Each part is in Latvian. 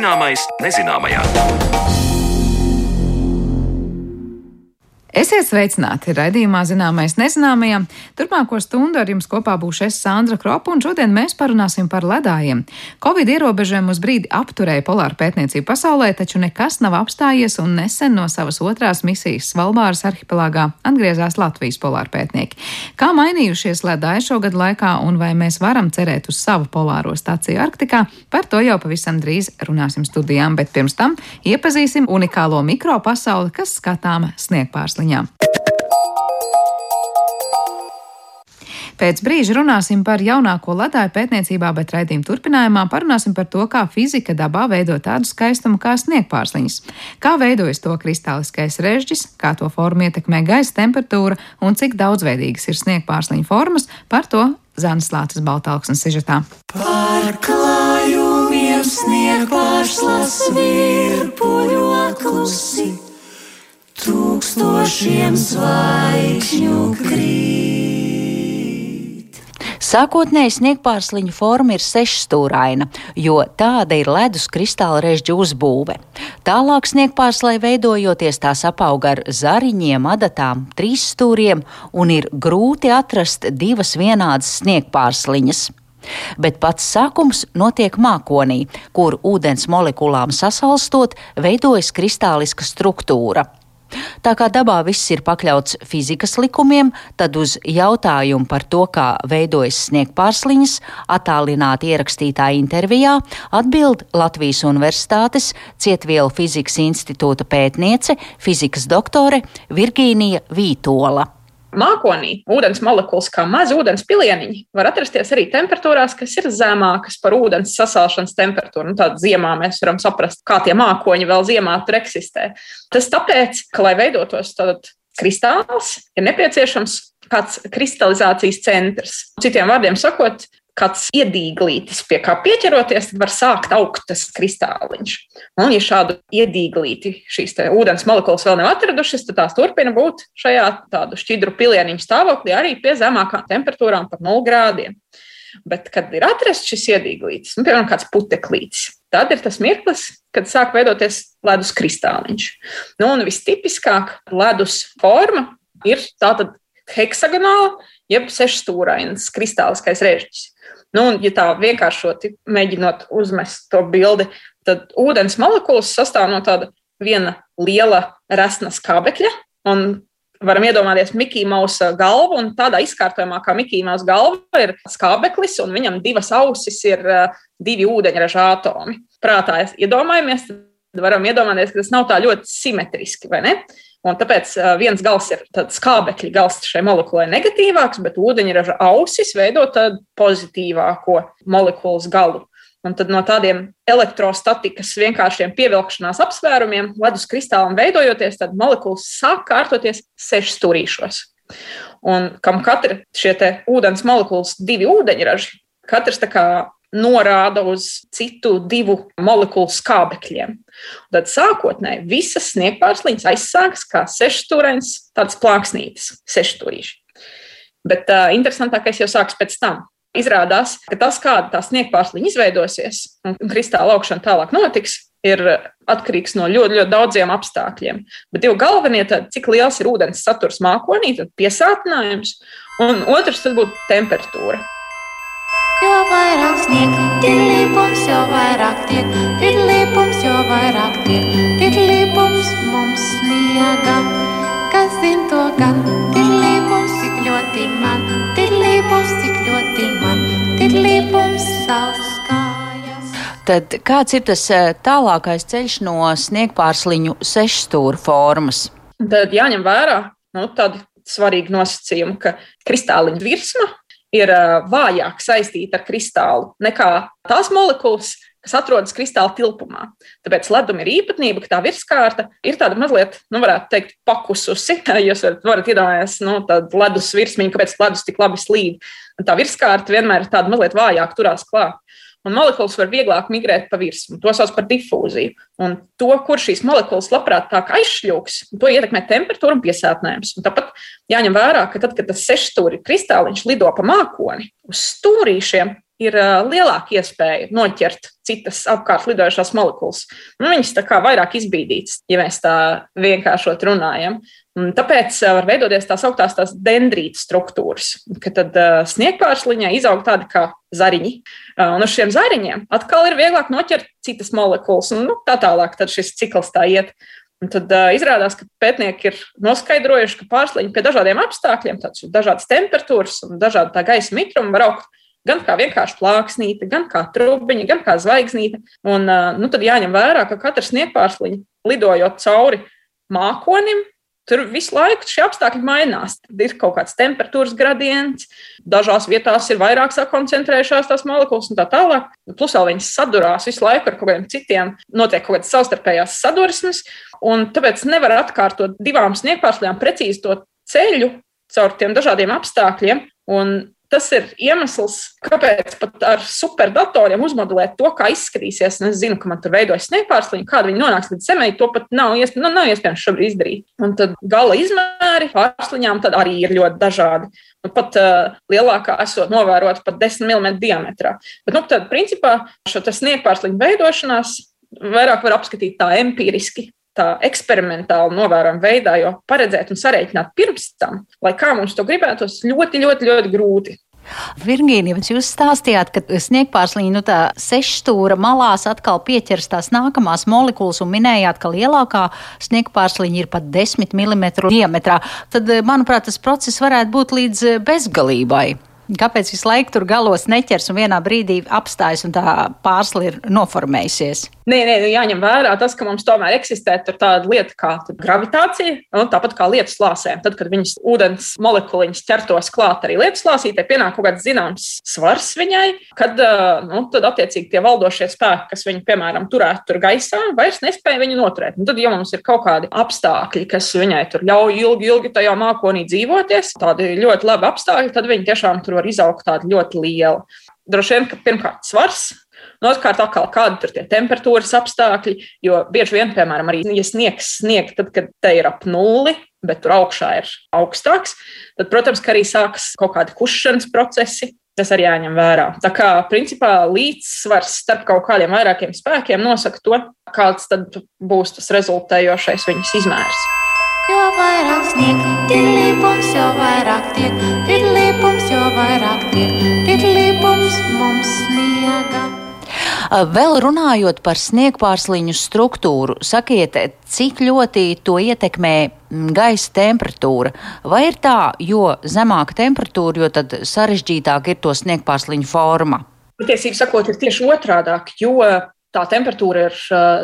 Zināmais nezināmajā. Esiet sveicināti raidījumā Zināmais nezināmajam. Turpmāko stundu ar jums kopā būšu es Sandra Kropa, un šodien mēs parunāsim par ledājiem. Covid ierobežojumu uz brīdi apturēja polāra pētniecību pasaulē, taču nekas nav apstājies, un nesen no savas otrās misijas Svalbāras arhipelāgā atgriezās Latvijas polāra pētnieki. Kā mainījušies ledāji šogad laikā, un vai mēs varam cerēt uz savu polāro staciju Arktikā, par to jau pavisam drīz runāsim studijām, bet pirms tam iepazīsim unikālo mikropasauli, kas skatāma sniegpārsliņā māksliņā. Pēc brīža runāsim par jaunāko ledāju pētniecībā, bet raidījuma turpinājumā parunāsim par to, kā fizika dabā veido tādu skaistumu kā sniegpārsliņas, kā veidojas to kristāliskais režģis, kā to formu ietekmē gaisa temperatūra un cik daudzveidīgas ir sniegpārsliņu formas, par to Zanas Lācis Baltāksnes sižetā. Pārklājumiem sniegpārslas virpuļo klusi tūkstošiem zvaigžņu krīt. Sākotnēji sniegpārsliņa forma ir sešstūraina, jo tāda ir ledus kristāla režģa uzbūve. Tālāk sniegpārslai veidojoties tās apauga ar zariņiem, adatām, trīsstūriem un ir grūti atrast divas vienādas sniegpārsliņas. Bet pats sākums notiek mākonī, kur ūdens molekulām sasalstot, veidojas kristāliska struktūra. Tā kā dabā viss ir pakļauts fizikas likumiem, tad uz jautājumu par to, kā veidojas sniegpārsliņas, attālināti ierakstītā intervijā atbild Latvijas Universitātes Cietvielu fizikas institūta pētniece, fizikas doktore Virgīnija Vītola. Mākonī ūdens molekulas, kā mazi ūdens pilieniņi, var atrasties arī temperatūrās, kas ir zemākas par ūdens sasāšanas temperatūru. Nu, Tādā ziemā mēs varam saprast, kā tie mākoņi vēl ziemā tur eksistē. Tas tāpēc, ka, lai veidotos tāds kristāls, ir nepieciešams kāds kristalizācijas centrs. Citiem vārdiem sakot, kāds iedīglītis, pie kā pieķeroties, tad var sākt augt tas kristāliņš. Un, ja šādu iedīglīti šīs ūdens molekulas vēl nav atradušas, tad tās turpina būt šajā tādu šķidru pilieniņu stāvoklī arī pie zemākām temperatūrām, pat 0 grādiem. Bet, kad ir atrasts šis iedīglītis, nu, piemēram, kāds puteklītis, tad ir tas mirklis, kad sāk veidoties ledus kristāliņš. Nu, un vistipiskāk ledus forma ir tātad heksagonāla, jeb sešstūrains kristāliskais režģis. Nu, un, ja tā vienkāršoti mēģinot uzmest to bildi, tad ūdens molekulas sastāv no tāda viena liela resna skābekļa. Varam iedomāties Mikija Mausa galvu, un tādā izkārtojumā, kā Mikija Mausa galva ir skābeklis, un viņam divas ausis ir uh, divi ūdeņraža atomi. Prātā iedomājamies, tad varam iedomāties, ka tas nav tā ļoti simetriski, vai ne? Un tāpēc viens gals ir skābekļa gals šai molekulai negatīvāks, bet ūdeņraža ausis veido tādu pozitīvāko molekulas galu. Un tad no tādiem elektrostatikas vienkāršiem pievilkšanās apsvērumiem, ledus kristālam veidojoties, tad molekulas sāk kārtoties sešstūrīšos. Un kam katra šie ūdens molekulas divi ūdeņraži, katrs tā kā norāda uz citu divu molekulu skābekļiem. Tad sākotnēji visas sniegpārsliņas aizsākas kā sešstūrains, tāds plāksnītis, sešstūrīši. Bet uh, interesantākais jau sāks pēc tam. Izrādās, ka tas, kāda tā sniegpārsliņa izveidosies un kristāla augšana tālāk notiks, ir atkarīgs no ļoti, ļoti daudziem apstākļiem. Bet divi galvenie, tad, cik liels ir ūdens saturs mākonī, tad piesātinājums, un otrs tad būtu temperatūra. Jo vairāk sniega, tirlīpums, jo vairāk tiek, tirlīpums, jo vairāk tiek, tirlīpums mums sniega. Kas zin to gan, tirlīpums, cik ļoti man, tirlīpums, cik ļoti man, tirlīpums savs kājas. Tad kāds ir tas eh, tālākais ceļš no sniegpārsliņu sešstūra formas? Tad jāņem vērā nu, tādi svarīgi nosacījumi, ka kristāliņa virsma ir vājāk saistīta ar kristālu nekā tās molekulas, kas atrodas kristāla tilpumā. Tāpēc ledum ir īpatnība, ka tā virskārta ir tāda mazliet, nu, varētu teikt, pakususi. Jūs varat, varat iedomāties, nu, tādu ledus virsmiņu, kāpēc ledus tik labi slīd. Un tā virskārta vienmēr ir tāda mazliet vājāk turās klāt un molekulas var vieglāk migrēt pa virsmu. To sauc par difūziju. Un to, kur šīs molekulas labprātāk aizšļūks, to ietekmē temperatūra un piesātinājums. Un tāpat jāņem vērā, ka tad, kad tas sešstūri kristāliņš lido pa mākoni, uz stūrīšiem ir lielāka iespēja noķert citas apkārt lidojošās molekulas. Nu, viņas tā kā vairāk izbīdītas, ja mēs tā vienkāršot runājam. Un tāpēc var veidoties tās augtās tās dendrīta struktūras, kad tad uh, sniegpārsliņā izaug tādi kā zariņi. Uh, un uz šiem zariņiem atkal ir vieglāk noķert citas molekulas, un nu, tā tālāk tad šis cikls tā iet. Un tad uh, izrādās, ka pētnieki ir noskaidrojuši, ka pārsliņi pie dažādiem apstākļiem, tādas dažādas temperatūras un dažāda gaisa mitruma var augt gan kā vienkārši plāksnīte, gan kā trubiņa, gan kā zvaigznīte. Un nu, tad jāņem vērā, ka katrs sniegpārsliņš lidojot cauri mākonim, Tur visu laiku šie apstākļi mainās. Tad ir kaut kāds temperatūras gradients, dažās vietās ir vairāk sakoncentrējušās tās molekulas un tā tālāk. Plus vēl viņas sadurās visu laiku ar kaut kādiem citiem, notiek kaut kādas savstarpējās sadursmes, un tāpēc nevar atkārtot divām sniegpārslēm precīzi to ceļu caur tiem dažādiem apstākļiem. Un Tas ir iemesls, kāpēc pat ar superdatoriem uzmodelēt to, kā izskatīsies. Un es zinu, ka man tur veidojas sniegpārslīņi, kāda viņi nonāks līdz zemē, to pat nav, iesp nu, nav iespējams šobrīd izdarīt. Un tad gala izmēri pārsliņām arī ir ļoti dažādi. Nu, pat uh, lielākā esot novērota pat 10 mm diametrā. Bet, nu, tad, principā, šo sniegpārsliņu veidošanās vairāk var apskatīt tā empiriski, tā eksperimentāli novērojama veidā, jo paredzēt un sareiķināt pirms tam, lai kā mums to gribētos, ļoti, ļoti, ļoti grūti. Virgīnija, jūs stāstījāt, ka sniegpārslīņa nu, sešstūra malās atkal pieķers tās nākamās molekulas un minējāt, ka lielākā sniegpārslīņa ir pat 10 mm diametrā. Tad, manuprāt, tas process varētu būt līdz bezgalībai. Kāpēc visu laiku tur galos neķers un vienā brīdī apstājas un tā pārsla ir noformējusies? Nē, nē, nu jāņem vērā tas, ka mums tomēr eksistē tāda lieta kā gravitācija, un tāpat kā lietus lāsēm. Tad, kad viņas ūdens molekuliņas ķertos klāt arī lietus lāsītē, pienāk kaut kāds zināms svars viņai, kad nu, tad attiecīgi tie valdošie spēki, kas viņu, piemēram, turētu tur gaisā, vairs nespēja viņu noturēt. Un tad, ja mums ir kaut kādi apstākļi, kas viņai tur ļauj ilgi, ilgi tajā mākonī dzīvoties, tādi ļoti labi apstākļi, tad viņi tiešām tur var izaugt tādi ļoti lieli. Droši vien, ka pirmkārt svars, nu, otrkārt, atkal kādi ir tie temperatūras apstākļi, jo bieži vien, piemēram, arī, ja sniegs snieg, tad, kad te ir ap nulli, bet tur augšā ir augstāks, tad, protams, arī sākas kaut kādi kušanas procesi. Tas arī jāņem vērā. Tā kā principā līdzsvars starp kaut kādiem vairākiem spēkiem nosaka to, kāds būs tas rezultējošais viņas izmērs. Jo vairāk snieg, tirlīpums, jo vairāk tiek, tirlīpums, jo vairāk tiek, tirlīpums mums sniega. Vēl runājot par sniegpārsliņu struktūru, sakiet, cik ļoti to ietekmē mm, gaisa temperatūra? Vai ir tā, jo zemāka temperatūra, jo tad sarežģītāk ir to sniegpārsliņu forma? Patiesībā sakot, ir tieši otrādāk, jo tā temperatūra ir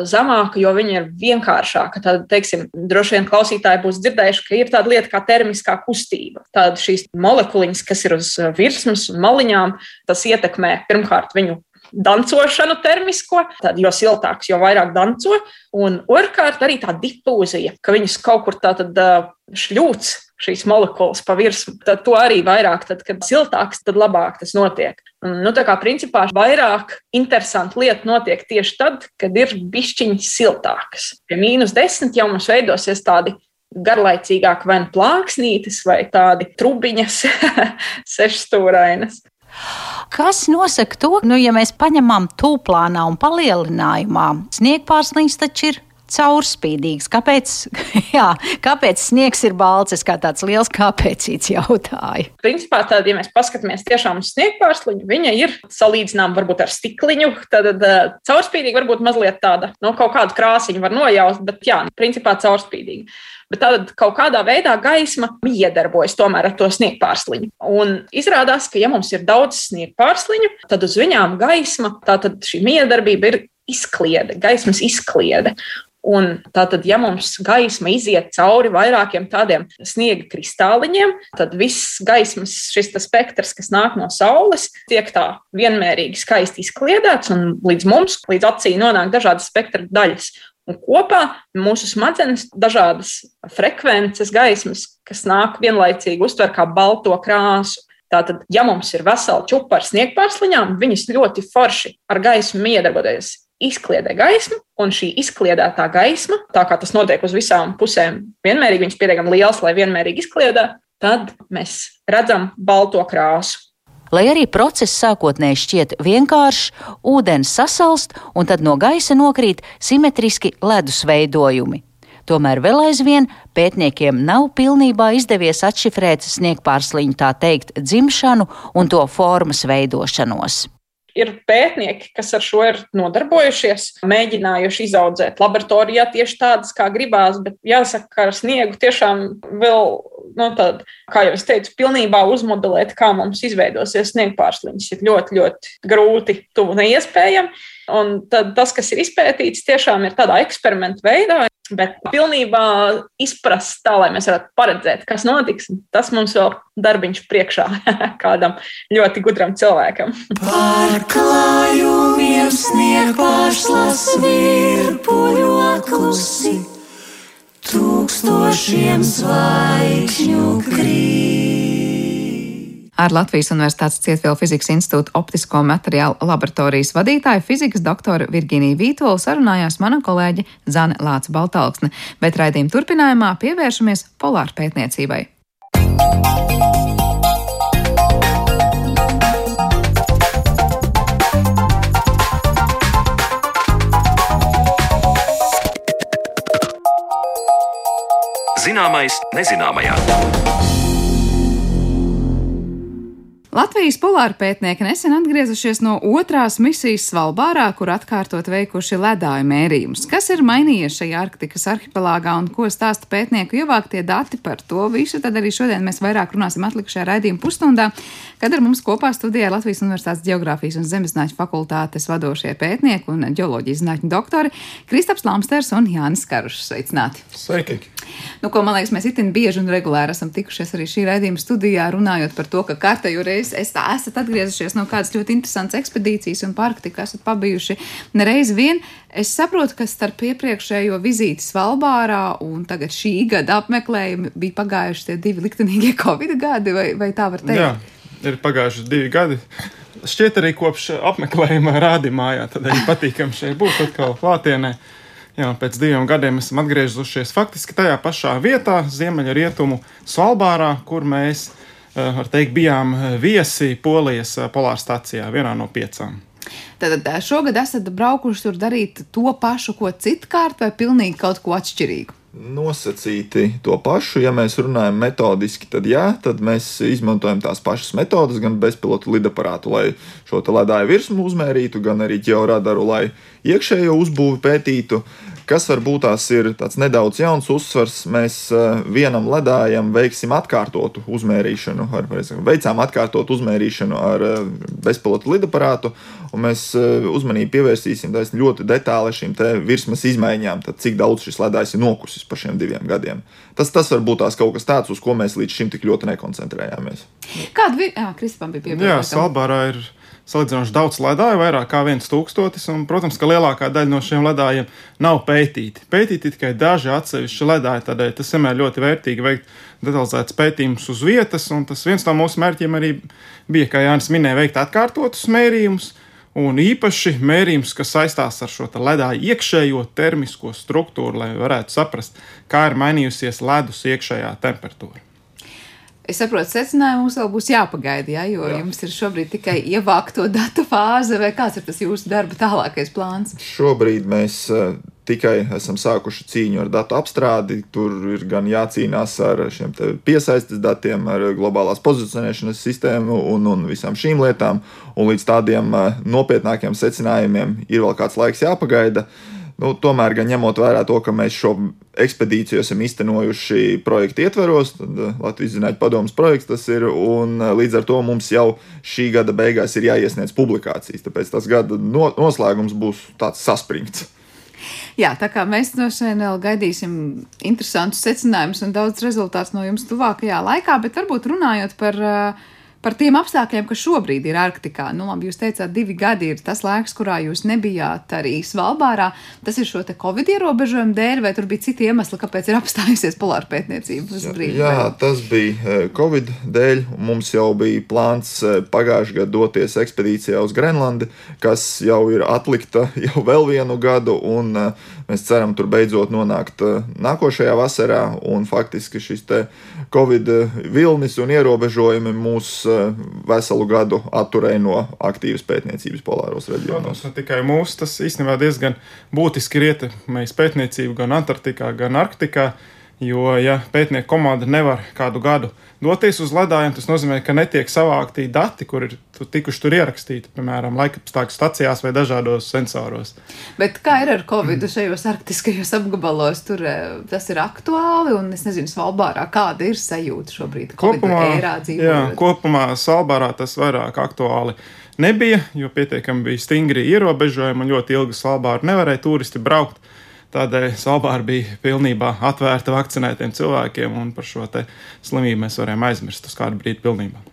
zemāka, jo viņa ir vienkāršāka. Tad, teiksim, droši vien klausītāji būs dzirdējuši, ka ir tāda lieta kā termiskā kustība. Tāda šīs molekuliņas, kas ir uz virsmas un maliņām, tas ietekmē pirmkārt viņu dancošanu termisko, tad jo siltāks, jo vairāk danco. Un otrkārt, arī tā difūzija, ka viņas kaut kur tā tad šļūts šīs molekulas pa virsmu. Tad to arī vairāk, tad, kad siltāks, tad labāk tas notiek. Nu, tā kā principā vairāk interesanti lieta notiek tieši tad, kad ir bišķiņi siltākas. Pie mīnus desmit jau mums veidosies tādi garlaicīgāk vai nu plāksnītes vai tādi trubiņas, sešstūrainas. Kas nosaka to, nu, ja mēs paņemam tūplānā un palielinājumā, sniegpārsliņš taču ir caurspīdīgs. Kāpēc, jā, kāpēc sniegs ir balts? Es kā tāds liels kāpēcīts jautāju. Principā, tad, ja mēs paskatāmies tiešām uz sniegpārsliņu, viņa ir salīdzināma varbūt ar stikliņu. Tad uh, caurspīdīga varbūt mazliet tāda, nu, kaut kādu krāsiņu var nojaust, bet jā, principā caurspīdīga bet tad kaut kādā veidā gaisma iedarbojas tomēr ar to sniegpārsliņu. Un izrādās, ka ja mums ir daudz sniegpārsliņu, tad uz viņām gaisma, tātad šī miedarbība ir izkliede, gaismas izkliede. Un tātad, ja mums gaisma iziet cauri vairākiem tādiem sniega kristāliņiem, tad viss gaismas šis spektrs, kas nāk no Saules, tiek tā vienmērīgi skaisti izkliedēts, un līdz mums, līdz acīm nonāk dažādas spektra daļas. Un kopā mūsu smadzenes dažādas frekvences, gaismas, kas nāk vienlaicīgi, uztver kā balto krāsu. Tātad, ja mums ir vesela čupa ar sniegpārsliņām, viņas ļoti forši ar gaismu miedarboties izkliedē gaismu, un šī izkliedētā gaisma, tā kā tas notiek uz visām pusēm, vienmērīgi viņas pietiekami liels, lai vienmērīgi izkliedētu, tad mēs redzam balto krāsu. Lai arī process sākotnēji šķiet vienkāršs, ūdens sasalst un tad no gaisa nokrīt simetriski ledus veidojumi. Tomēr vēl aizvien pētniekiem nav pilnībā izdevies atšifrēt sniegpārsliņu tā teikt dzimšanu un to formas veidošanos ir pētnieki, kas ar šo ir nodarbojušies, mēģinājuši izaudzēt laboratorijā tieši tādas, kā gribās, bet jāsaka, ka ar sniegu tiešām vēl, nu, tād, kā jau es teicu, pilnībā uzmodelēt, kā mums izveidosies sniegpārsliņas, ir ļoti, ļoti grūti, tuvu neiespējami. Un tad tas, kas ir izpētīts, tiešām ir tādā eksperimentu veidā, bet pilnībā izprast tā, lai mēs varētu paredzēt, kas notiks. Tas mums vēl darbiņš priekšā kādam ļoti gudram cilvēkam. Pārklājumiem snieg pārslas virpuļo klusi, tūkstošiem zvaigžņu krīt ar Latvijas Universitātes Cietvielu fizikas institūta optisko materiālu laboratorijas vadītāju fizikas doktoru Virginiju Vītolu sarunājās mana kolēģe Zane Lāca Baltalksne, bet raidījuma turpinājumā pievēršamies polāru pētniecībai. Zināmais nezināmajā. Latvijas polāra pētnieki nesen atgriezušies no otrās misijas Svalbārā, kur atkārtot veikuši ledāju mērījumus. Kas ir mainījies šajā Arktikas arhipelāgā un ko stāsta pētnieku ievāktie dati par to visu? Tad arī šodien mēs vairāk runāsim atlikušajā raidījuma pusstundā, kad ar mums kopā studijā Latvijas Universitātes Geogrāfijas un Zemeszinātņu fakultātes vadošie pētnieki un ģeoloģijas zinātņu doktori Kristaps Lamsters un Jānis Karušs. Sveicināti! Sveiki! Nu, ko, man liekas, mēs itin bieži un regulāri esam tikušies arī šī raidījuma studijā runājot par to, ka kārtējo reizi es, es tā esat atgriezušies no kādas ļoti interesantas ekspedīcijas un pārtika, esat pabijuši nereiz vien. Es saprotu, ka starp iepriekšējo vizīti Svalbārā un tagad šī gada apmeklējumu bija pagājuši tie divi liktenīgie Covid gadi, vai, vai tā var teikt? Jā, ir pagājuši divi gadi. Šķiet arī kopš apmeklējuma rādījumā, tad arī patīkami šeit būt atkal klātienē. Jā, pēc diviem gadiem esam atgriezušies faktiski tajā pašā vietā, ziemeļrietumu Svalbārā, kur mēs var teikt, bijām eh, viesi Polijas eh, polārstacijā, vienā no piecām. Tad šogad esat braukuši tur darīt to pašu, ko citkārt, vai pilnīgi kaut ko atšķirīgu? nosacīti to pašu. Ja mēs runājam metodiski, tad jā, tad mēs izmantojam tās pašas metodas, gan bezpilotu lidaparātu, lai šo ledāju virsmu uzmērītu, gan arī ģeoradaru, lai iekšējo uzbūvi pētītu. Kas varbūt tās ir tāds nedaudz jauns uzsvars, mēs eh, vienam ledājam veiksim atkārtotu uzmērīšanu, ar, veicām atkārtotu uzmērīšanu ar eh, bezpilotu lidaparātu, un mēs eh, uzmanību pievērsīsim ļoti detāli šīm virsmas izmaiņām, tad cik daudz šis ledājs ir nokusis pa šiem diviem gadiem. Tas, tas var būt kaut kas tāds, uz ko mēs līdz šim tik ļoti nekoncentrējāmies. Kāda bija? Jā, Kristupam bija piebilde. Jā, Salbārā ir salīdzinoši daudz ledāju, vairāk kā viens tūkstotis, un, protams, ka lielākā daļa no šiem ledājiem nav pētīti. Pētīti tikai daži atsevišķi ledāji, tādēļ tas vienmēr ļoti vērtīgi veikt detalizētus pētījumus uz vietas, un tas viens no mūsu mērķiem arī bija, kā Jānis minēja, veikt atkārtotus mērījumus. Un īpaši mērījums, kas saistās ar šo ledāju iekšējo termisko struktūru, lai varētu saprast, kā ir mainījusies ledus iekšējā temperatūra. Es saprotu, secinājumu mums vēl būs jāpagaida, ja, jo Jā. jums ir šobrīd tikai ievākto datu fāze, vai kāds ir tas jūsu darba tālākais plāns? Šobrīd mēs uh, tikai esam sākuši cīņu ar datu apstrādi. Tur ir gan jācīnās ar šiem piesaistes datiem, ar globālās pozicionēšanas sistēmu un, un visām šīm lietām, un līdz tādiem uh, nopietnākiem secinājumiem ir vēl kāds laiks jāpagaida. Uh, Nu, tomēr, gan ņemot vērā to, ka mēs šo ekspedīciju esam iztenojuši projekta ietveros, tad eh, Latvijas Zinātņu padomus projekts tas ir, un eh, līdz ar to mums jau šī gada beigās ir jāiesniedz publikācijas. Tāpēc tas gada no, noslēgums būs tāds saspringts. Jā, tā kā mēs no šiem vēl gaidīsim interesantus secinājumus un daudz rezultātus no jums tuvākajā laikā, bet varbūt runājot par uh, par tiem apstākļiem, kas šobrīd ir Arktikā. Nu, labi, jūs teicāt, divi gadi ir tas laiks, kurā jūs nebijāt arī Svalbārā. Tas ir šo te Covid ierobežojumu dēļ, vai tur bija citi iemesli, kāpēc ir apstājusies polāra pētniecība? Brīdi, jā, vai? tas bija e, Covid dēļ. Mums jau bija plāns e, pagājušajā gadā doties ekspedīcijā uz Grenlandi, kas jau ir atlikta jau vēl vienu gadu. Un, uh, mēs ceram tur beidzot nonākt nākošajā vasarā, un faktiski šis Covid vilnis un ierobežojumi mūs veselu gadu atturēja no aktīvas pētniecības polāros reģionos. Protams, tikai mūsu, tas īstenībā diezgan būtiski ir ietekmējis pētniecību gan Antarktikā, gan Arktikā. Jo, ja pētnieku komanda nevar kādu gadu doties uz ledājiem, tas nozīmē, ka netiek savākti dati, kur ir tikuši tur ierakstīti, piemēram, laikapstākļu stacijās vai dažādos sensoros. Bet kā ir ar Covid šajos arktiskajos apgabalos? Tur eh, tas ir aktuāli, un es nezinu, Svalbārā kāda ir sajūta šobrīd? Kopumā, jā, kopumā Svalbārā tas vairāk aktuāli nebija, jo pietiekami bija stingri ierobežojumi un ļoti ilgi Svalbāru nevarēja turisti braukt. Tādēļ Svalbāra bija pilnībā atvērta vakcinētiem cilvēkiem, un par šo slimību mēs varējām aizmirst uz kādu brīdi pilnībā.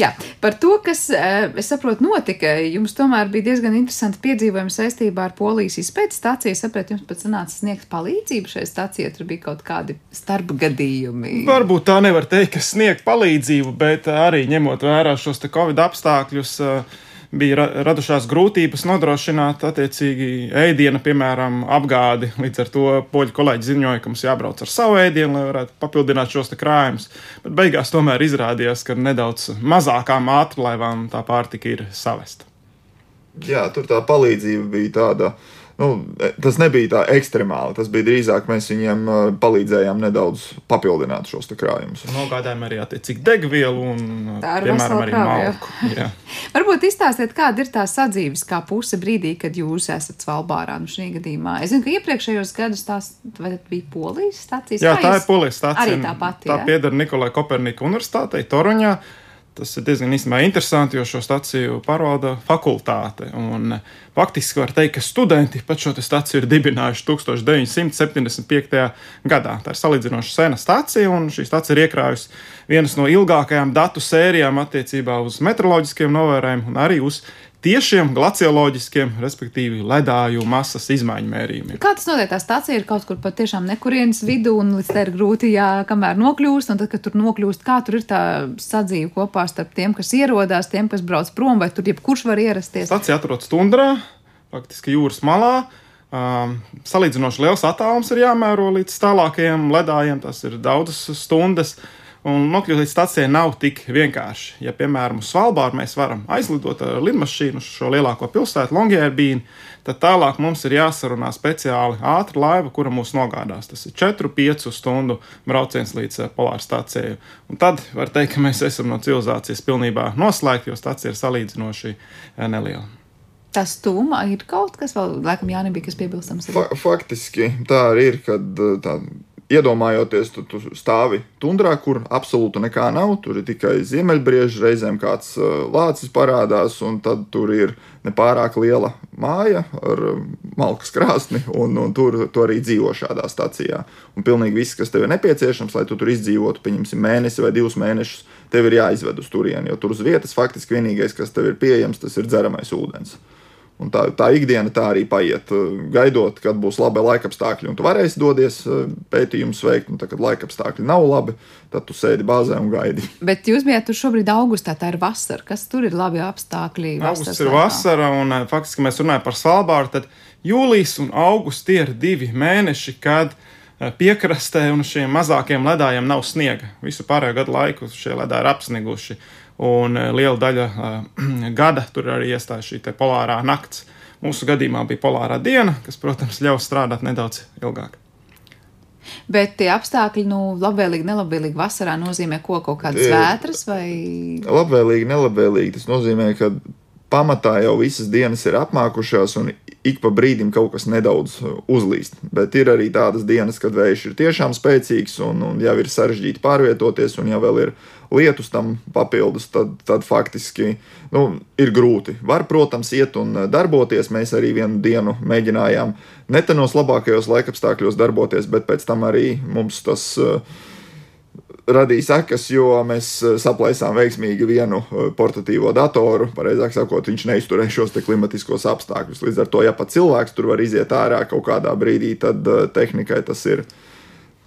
Jā, par to, kas, eh, es saprotu, notika, jums tomēr bija diezgan interesanti piedzīvojumi saistībā ar polijas izpētes stāciju. Es saprotu, jums pat sanāca sniegt palīdzību šai stācijai, tur bija kaut kādi starpgadījumi. Varbūt tā nevar teikt, ka sniegt palīdzību, bet arī ņemot vērā šos Covid apstākļus. Uh, bija radušās grūtības nodrošināt attiecīgi ēdienu, piemēram, apgādi. Līdz ar to poļu kolēģi ziņoja, ka mums jābrauc ar savu ēdienu, lai varētu papildināt šos krājumus. Bet beigās tomēr izrādījās, ka nedaudz mazākām ātrlaivām tā pārtika ir savesta. Jā, tur tā palīdzība bija tāda nu, tas nebija tā ekstremāli. Tas bija drīzāk mēs viņiem uh, palīdzējām nedaudz papildināt šos krājumus. Nogādājām arī attiecīgi degvielu un, piemēram, arī malku. Varbūt izstāstiet, kāda ir tā sadzīves kā puse brīdī, kad jūs esat Svalbārā nu šī gadījumā. Es zinu, ka iepriekšējos gadus tās bija Polijas stācijas. Jā, tā ir Polijas stācija. Arī tā pati. Tā pieder Nikolai Kopernika universitātei Toruņā. Tas ir diezgan interesanti, jo šo staciju pārvalda fakultāte. Un, faktiski var teikt, ka studenti pat šo staciju ir dibinājuši 1975. gadā. Tā ir salīdzinoši sena stacija, un šī stacija ir iekrājusi vienas no ilgākajām datu sērijām attiecībā uz meteoroloģiskiem novērojumiem un arī uz tiešiem glacioloģiskiem, respektīvi ledāju masas izmaiņu mērījumiem. Kā tas notiek? Tā stācija ir kaut kur patiešām nekurienes vidū, un līdz tam ir grūti, jā, kamēr nokļūst, un tad, kad tur nokļūst, kā tur ir tā sadzīve kopā starp tiem, kas ierodās, tiem, kas brauc prom, vai tur jebkurš var ierasties? Stacija atrodas tundrā, faktiski jūras malā. Um, salīdzinoši liels attālums ir jāmēro līdz tālākajiem ledājiem, tas ir daudzas stundas. Uh, Un nokļūt līdz stacijai nav tik vienkārši. Ja, piemēram, uz Svalbāru mēs varam aizlidot ar lidmašīnu uz šo lielāko pilsētu, Longyearbīnu, tad tālāk mums ir jāsarunā speciāli ātra laiva, kura mūs nogādās. Tas ir 4-5 stundu brauciens līdz uh, polāra stācijai. Un tad var teikt, ka mēs esam no civilizācijas pilnībā noslēgti, jo stācija ir salīdzinoši uh, neliela. Tas tūmā ir kaut kas vēl, laikam, jānebija, kas piebilstams. Fa faktiski tā arī ir, kad tā Iedomājoties, tu, tu stāvi tundrā, kur absolūti nekā nav. Tur ir tikai ziemeļbrieži, reizēm kāds uh, lācis parādās, un tad tur ir nepārāk liela māja ar uh, malkas krāsni, un, un tur tu arī dzīvo šādā stacijā. Un pilnīgi viss, kas tev ir nepieciešams, lai tu tur izdzīvotu, pieņemsim, mēnesi vai divus mēnešus, tev ir jāizved uz turieni, jo tur uz vietas faktiski vienīgais, kas tev ir pieejams, tas ir dzeramais ūdens. Un tā, tā ikdiena tā arī paiet, uh, gaidot, kad būs labi laikapstākļi, un tu varēsi doties uh, pētījumus veikt. Un tad, kad laikapstākļi nav labi, tad tu sēdi bāzē un gaidi. Bet jūs bijat tur šobrīd augustā, tā ir vasara. Kas tur ir labi apstākļi? Augusts ir laikā? vasara, un uh, faktiski mēs runājam par Svalbāru. Tad jūlijas un augusts tie ir divi mēneši, kad piekrastē un šiem mazākiem ledājiem nav sniega. Visu pārējo gadu laiku šie ledāji ir apsniguši un eh, liela daļa uh, gada tur arī iestājas šī polārā nakts. Mūsu gadījumā bija polārā diena, kas, protams, ļaus strādāt nedaudz ilgāk. Bet tie apstākļi, nu, labvēlīgi, nelabvēlīgi vasarā nozīmē ko kaut kādas vētras vai? Labvēlīgi, nelabvēlīgi. Tas nozīmē, ka pamatā jau visas dienas ir apmākušās un ik pa brīdim kaut kas nedaudz uzlīst. Bet ir arī tādas dienas, kad vējš ir tiešām spēcīgs un, un jau ir sarežģīti pārvietoties, un ja vēl ir lietus tam papildus, tad, tad faktiski nu, ir grūti. Var, protams, iet un darboties. Mēs arī vienu dienu mēģinājām ne tenos labākajos laikapstākļos darboties, bet pēc tam arī mums tas uh, radīja sekas, jo mēs saplēsām veiksmīgi vienu portatīvo datoru. Pareizāk sakot, viņš neizturēja šos klimatiskos apstākļus. Līdz ar to, ja pat cilvēks tur var iziet ārā kaut kādā brīdī, tad tehnikai tas ir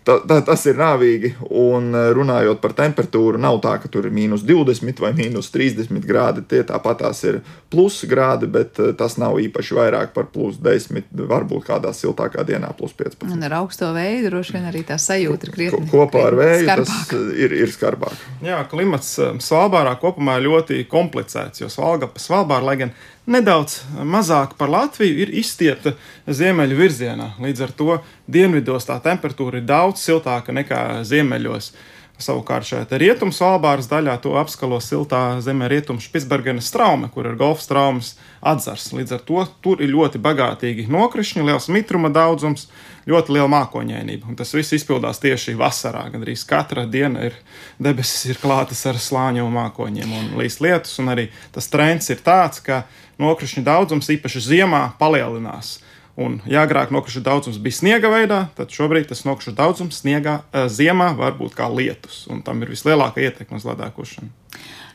ta, ta, tas ir nāvīgi. Un eh, runājot par temperatūru, nav tā, ka tur ir mīnus 20 vai mīnus 30 grādi. Tie tāpat tās ir plus grādi, bet eh, tas nav īpaši vairāk par plus 10, varbūt kādā siltākā dienā plus 15. Un ar augsto vēju droši vien arī tā sajūta ir krietni. Kopā ar vēju skarbāk. tas eh, ir, ir skarbāk. Jā, klimats Svalbārā kopumā ir ļoti komplicēts, jo Svalbāra, lai gan nedaudz mazāk par Latviju, ir izstiepta ziemeļu virzienā. Līdz ar to dienvidos tā temperatūra ir daudz siltāka nekā ziemeļos. Savukārt šajā rietumu svalbāras daļā to apskalo siltā zemē rietumu Špitsbergenes traume, kur ir golfa traumas atzars. Līdz ar to tur ir ļoti bagātīgi nokrišņi, liels mitruma daudzums, ļoti liela mākoņainība. Un tas viss izpildās tieši vasarā. Gan arī katra diena ir debesis ir klātas ar slāņu mākoņiem un līdz lietus, un arī tas trends ir tāds, ka nokrišņu daudzums īpaši ziemā palielinās. Un, ja agrāk nokrišņu daudzums bija sniega veidā, tad šobrīd tas nokrišņu daudzums sniegā uh, ziemā var būt kā lietus, un tam ir vislielākā ietekme uz ledākošanu.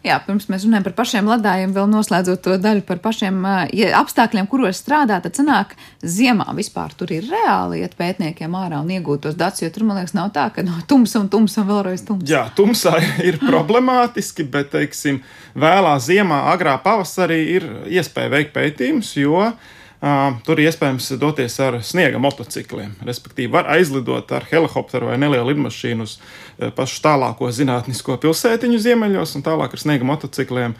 Jā, pirms mēs runājam par pašiem ledājiem, vēl noslēdzot to daļu par pašiem ja apstākļiem, kuros strādā, tad sanāk, ziemā vispār tur ir reāli iet pētniekiem ārā un iegūt tos datus, jo tur, man liekas, nav tā, ka no tumsa un tumsa un vēlreiz tumsa. Jā, tumsā ir problemātiski, bet, teiksim, vēlā ziemā, agrā pavasarī ir iespēja veikt pētījumus, jo uh, Tur iespējams doties ar sniega motocikliem. Respektīvi, var aizlidot ar helikopteru vai nelielu lidmašīnu uz pašu tālāko zinātnisko pilsētiņu ziemeļos, un tālāk ar sniega motocikliem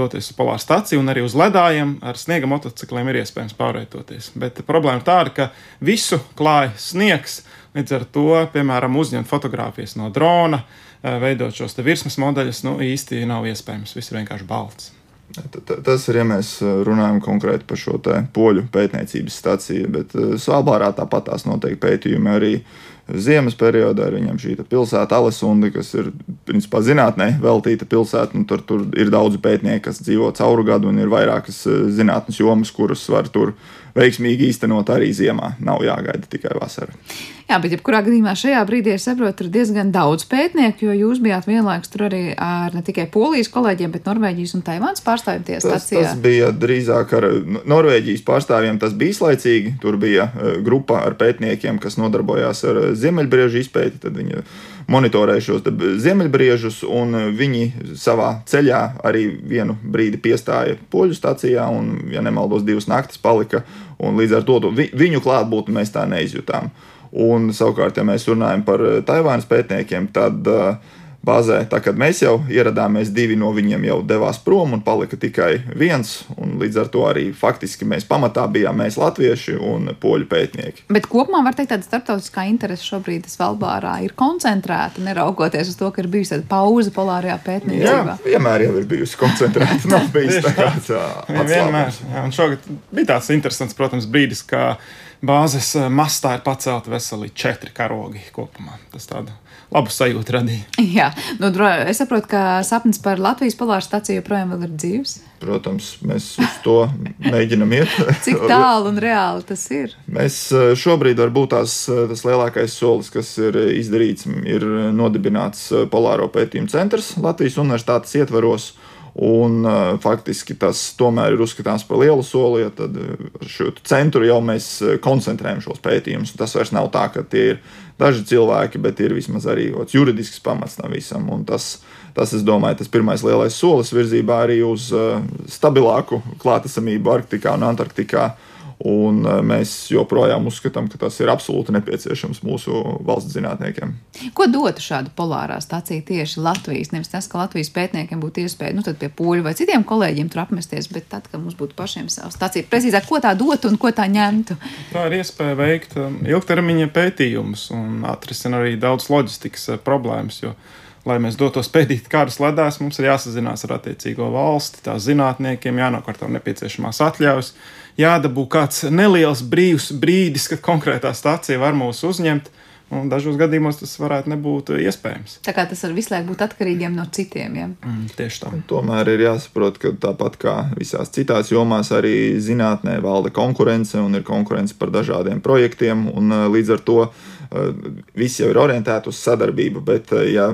doties uz polāru stāciju, un arī uz ledājiem ar sniega motocikliem ir iespējams pārvietoties. Bet problēma tāda, ka visu klāja sniegs, līdz ar to, piemēram, uzņemt fotogrāfijas no drona, veidot šos virsmas modeļus, nu īsti nav iespējams. Viss ir vienkārši balts. Tas ir, ja mēs eh, runājam konkrēti par šo poļu pētniecības stāciju, bet eh, Svalbārā tāpat tās notiek pētījumi arī ziemas periodā. Viņam šī pilsēta Alesunda, kas ir principā zinātnē veltīta pilsēta. Nu, tur, tur ir daudzi pētnieki, kas dzīvo cauru gadu un ir vairākas eh, zinātnes jomas, kuras var tur veiksmīgi īstenot arī ziemā. Nav jāgaida tikai vasara. Jā, bet jebkurā gadījumā šajā brīdī es saprotu, ir diezgan daudz pētnieku, jo jūs bijāt vienlaikus tur arī ar ne tikai polijas kolēģiem, bet Norvēģijas un Taivānas pārstāvjiem tie stācijā. Tas, tas bija drīzāk ar Norvēģijas pārstāvjiem, tas bija izlaicīgi. Tur bija e, grupa ar pētniekiem, kas nodarbojās ar ziemeļbriežu izpēti. Tad viņi monitorēja šos ziemeļbriežus, un viņi savā ceļā arī vienu brīdi piestāja poļu stācijā, un, ja nemaldos, divas naktis palika līdz ar to vi, viņu klātbūtni mēs tā neizjutām. Un, savukārt, ja mēs runājam par eh, Taivānas pētniekiem, tad uh, bāzē, tā kad mēs jau ieradāmies, divi no viņiem jau devās prom un palika tikai viens. Līdz ar to arī faktiski mēs pamatā bijām mēs latvieši un poļu pētnieki. Bet kopumā var teikt, ka starptautiskā interese šobrīd Svalbārā ir koncentrēta, neraugoties uz to, ka ir bijusi tāda pauze polārajā pētniecībā. Jā, vienmēr jau ir bijusi koncentrēta. Nav bijis tā kā tā. Vienmēr. Jā, un šogad bija tāds interesants, protams, brīdis, kā bāzes mastā ir pacelti veseli četri karogi kopumā. Tas tāds labu sajūtu radīja. Jā, nu, es saprotu, ka sapnis par Latvijas polāru stāciju joprojām ir dzīves. Protams, mēs uz to mēģinam iet. Cik tālu un reāli tas ir? Mēs eh, šobrīd varbūt tās, eh, tas lielākais solis, kas ir izdarīts, ir nodibināts eh, Polāro pētījumu centrs Latvijas universitātes ietvaros. Un, faktiski tas tomēr ir uzskatāms par lielu soli, jo tad šo centru jau mēs koncentrējam šos pētījumus. Tas vairs nav tā, ka tie ir daži cilvēki, bet ir vismaz arī juridisks pamats tam visam. Un tas, tas, es domāju, tas pirmais lielais solis virzībā arī uz stabilāku klātesamību Arktikā un Antarktikā. Un uh, mēs joprojām uzskatām, ka tas ir absolūti nepieciešams mūsu valsts zinātniekiem. Ko dotu šāda polārā stācija tieši Latvijas? Nevis tas, ka Latvijas pētniekiem būtu iespēja nu, pie poļu vai citiem kolēģiem tur apmesties, bet tad, kad mums būtu pašiem savu stāciju, precīzāk, ko tā dotu un ko tā ņemtu. Tā ir iespēja veikt um, ilgtermiņa pētījumus un atrisināt arī daudz loģistikas uh, problēmas. Jo lai mēs dotos pētīt kādas ledās, mums ir jāsazinās ar attiecīgo valsti, tās zinātniekiem, jānokārto nepieciešamās atļaujas, jādabū kāds neliels brīvs brīdis, kad konkrētā stācija var mūs uzņemt. Un dažos gadījumos tas varētu nebūt iespējams. Tā kā tas var visu laiku būt atkarīgiem no citiem. Ja? Mm, tieši tā. Tomēr ir jāsaprot, ka tāpat kā visās citās jomās, arī zinātnē valda konkurence un ir konkurence par dažādiem projektiem. Un, līdz ar to uh, viss jau ir orientēts uz sadarbību, bet, uh, ja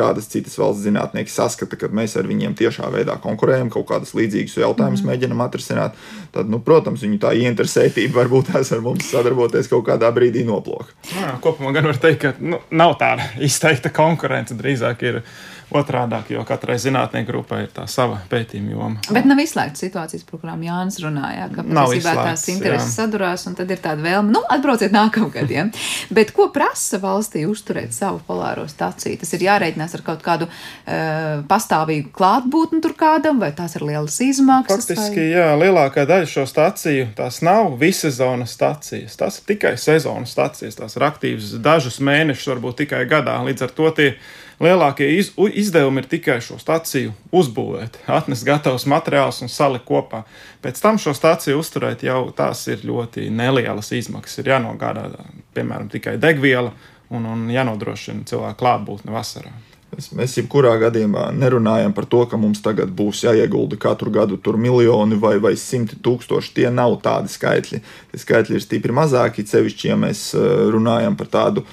kādas citas valsts zinātnieki saskata, ka mēs ar viņiem tiešā veidā konkurējam, kaut kādas līdzīgas jautājumus mm. mēģinam atrisināt, tad, nu, protams, viņu tā ieinteresētība varbūt tās ar mums sadarboties kaut kādā brīdī noplūka. Kopumā gan var teikt, ka nu, nav tāda izteikta konkurence, drīzāk ir otrādāk, jo katrai zinātnieku grupai ir tā sava pētījuma joma. Bet nav izslēgta situācijas, par kurām Jānis runāja, ka patiesībā tās intereses jā. sadurās, un tad ir tāda vēlme, nu, atbrauciet nākamgad. Ja? Bet ko prasa valstī uzturēt savu polāro staciju? Tas ir jārēķinās ar kaut kādu uh, pastāvīgu klātbūtni tur kādam, vai tās ir lielas izmaksas? Faktiski, vai... jā, lielākā daļa šo staciju, tās nav vissezonas stacijas, tās ir tikai sezonas stacijas, tās ir aktīvas dažus mēnešus, varbūt tikai gadā. Līdz ar to tie lielākie iz, izdevumi ir tikai šo staciju uzbūvēt, atnest gatavus materiālus un salikt kopā. Pēc tam šo staciju uzturēt jau tās ir ļoti nelielas izmaksas. Ir jānogādā, piemēram, tikai degviela un, un jānodrošina cilvēku klātbūtne vasarā. Mēs jebkurā gadījumā nerunājam par to, ka mums tagad būs jāiegulda katru gadu tur miljoni vai, vai simti tūkstoši. Tie nav tādi skaitļi. Tie skaitļi ir stipri mazāki, cevišķi, ja mēs eh, runājam par tādu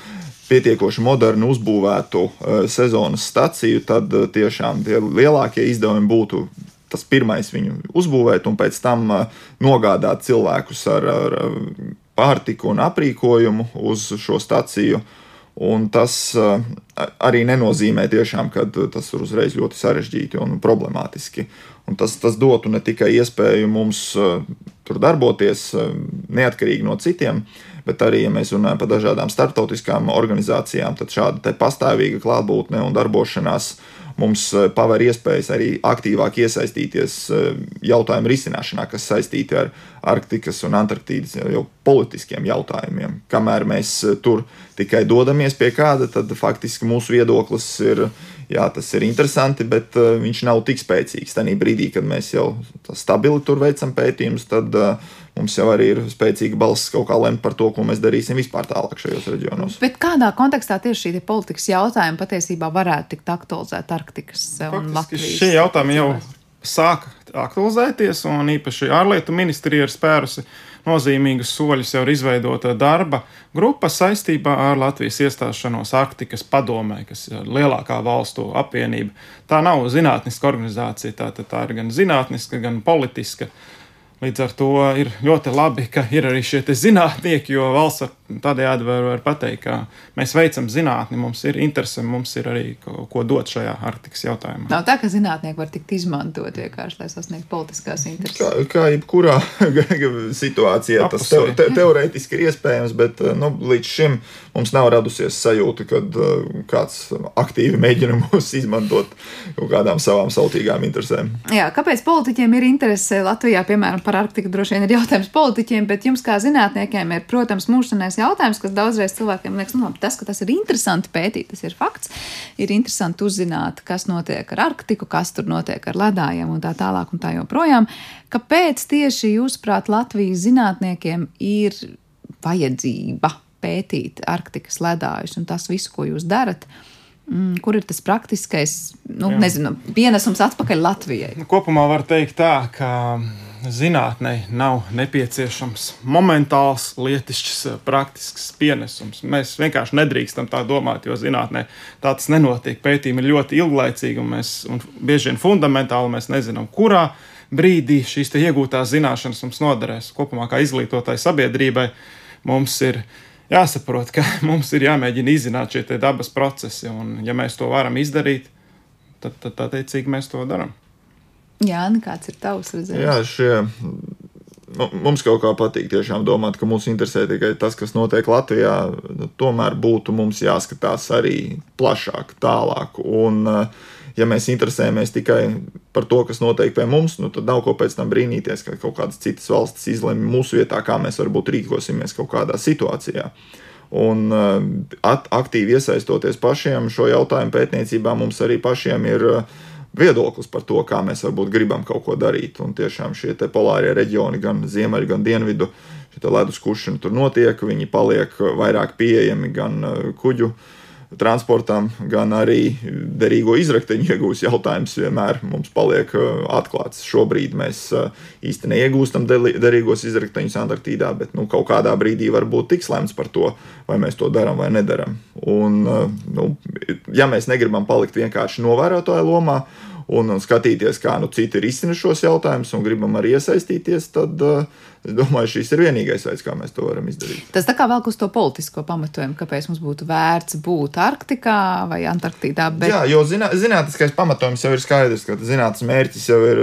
pietiekoši modernu uzbūvētu uh, sezonas staciju, tad uh, tiešām tie lielākie izdevumi būtu tas pirmais viņu uzbūvēt un pēc tam nogādāt cilvēkus ar, ar pārtiku un aprīkojumu uz šo staciju. Un tas arī nenozīmē, tiešām, ka tas ir uzreiz ļoti sarežģīti un problemātiski. Un tas, tas dotu ne tikai iespēju mums tur darboties neatkarīgi no citiem, bet arī, ja mēs runājam par dažādām starptautiskām organizācijām, tad šāda pastāvīga klātbūtne un darbošanās mums eh, paver iespējas arī aktīvāk iesaistīties eh, jautājumu risināšanā, kas saistīti ar Arktikas un Antarktīdas jau politiskiem jautājumiem. Kamēr mēs eh, tur tikai dodamies pie kāda, tad faktiski mūsu viedoklis ir jā, tas ir interesanti, bet uh, viņš nav tik spēcīgs. Tajā brīdī, kad mēs jau stabili tur veicam pētījumus, tad uh, mums jau arī ir spēcīga balss kaut kā lemt par to, ko mēs darīsim vispār tālāk šajos reģionos. Bet kādā kontekstā tieši šī politikas jautājuma patiesībā varētu tikt aktualizēta Arktikas un Latvijas? Šie jautājumi jau sāka aktualizēties, un īpaši ārlietu ministrija ir spērusi nozīmīgus soļus jau ir izveidota darba grupa saistībā ar Latvijas iestāšanos Arktikas padomē, kas ir lielākā valstu apvienība. Tā nav zinātniska organizācija, tā, tā ir gan zinātniska, gan politiska. Līdz ar to ir ļoti labi, ka ir arī šie zinātnieki, jo valsts tādējādi var, var pateikt, ka mēs veicam zinātni, mums ir interese, mums ir arī ko, ko dot šajā Arktikas jautājumā. Nav tā, ka zinātnieki var tikt izmantot vienkārši, lai sasniegtu politiskās intereses. Kā, kā jebkurā situācijā tas te, te, teorētiski ir iespējams, bet nu, līdz šim mums nav radusies sajūta, ka uh, kāds aktīvi mēģina mūs izmantot kaut kādām savām sautīgām interesēm. Jā, kāpēc politiķiem ir interese Latvijā, piemēram, par Arktiku droši vien ir jautājums politiķiem, bet jums kā zinātniekiem ir, protams, mūžsanais jautājums, kas daudzreiz cilvēkiem liekas, nu, tas, ka tas ir interesanti pētīt, tas ir fakts. Ir interesanti uzzināt, kas notiek ar Arktiku, kas tur notiek ar ledājiem un tā tālāk un tā joprojām. Kāpēc tieši jūsuprāt Latvijas zinātniekiem ir vajadzība pētīt Arktikas ledājus un tas visu, ko jūs darat? Mm, kur ir tas praktiskais, nu, Jā. nezinu, pienesums atpakaļ Latvijai? Nu, kopumā var teikt tā, ka zinātnē nav nepieciešams momentāls, lietišķs, praktisks pienesums. Mēs vienkārši nedrīkstam tā domāt, jo zinātnē tā tas nenotiek. Pētījumi ir ļoti ilglaicīgi un, mēs, un bieži vien fundamentāli mēs nezinām, kurā brīdī šīs iegūtās zināšanas mums noderēs. Kopumā kā izglītotāji sabiedrībai mums ir jāsaprot, ka mums ir jāmēģina izzināt šie dabas procesi, un ja mēs to varam izdarīt, tad, tad attiecīgi mēs to darām. Jā, nu kāds ir tavs redzējums? Jā, šie, mums kaut kā patīk tiešām domāt, ka mūs interesē tikai tas, kas notiek Latvijā. Nu, tomēr būtu mums jāskatās arī plašāk, tālāk. Un, ja mēs interesējamies tikai par to, kas notiek pie mums, nu, tad nav ko pēc tam brīnīties, ka kaut kādas citas valstis izlemj mūsu vietā, kā mēs varbūt rīkosimies kaut kādā situācijā. Un at, aktīvi iesaistoties pašiem šo jautājumu pētniecībā, mums arī pašiem ir uh, viedoklis par to, kā mēs varbūt gribam kaut ko darīt. Un tiešām šie polārie reģioni, gan ziemeļi, gan dienvidu, šī ledus kušana tur notiek, viņi paliek vairāk pieejami gan uh, kuģu transportam, gan arī derīgo izrakteņu iegūs jautājums vienmēr mums paliek uh, atklāts. Šobrīd mēs uh, īsti neiegūstam derīgos izrakteņus Antarktīdā, bet nu, kaut kādā brīdī var būt tiks lemts par to, vai mēs to darām vai nedaram. Un, nu, ja mēs negribam palikt vienkārši novērotāju lomā un, un skatīties, kā nu, citi risina šos jautājumus, un gribam arī iesaistīties, tad uh, domāju, šis ir vienīgais veids, kā mēs to varam izdarīt. Tas tā kā vēl uz to politisko pamatojumu, kāpēc mums būtu vērts būt Arktikā vai Antarktīdā. Bet... Jā, jo zinā, zinātniskais pamatojums jau ir skaidrs, ka zinātnes mērķis jau ir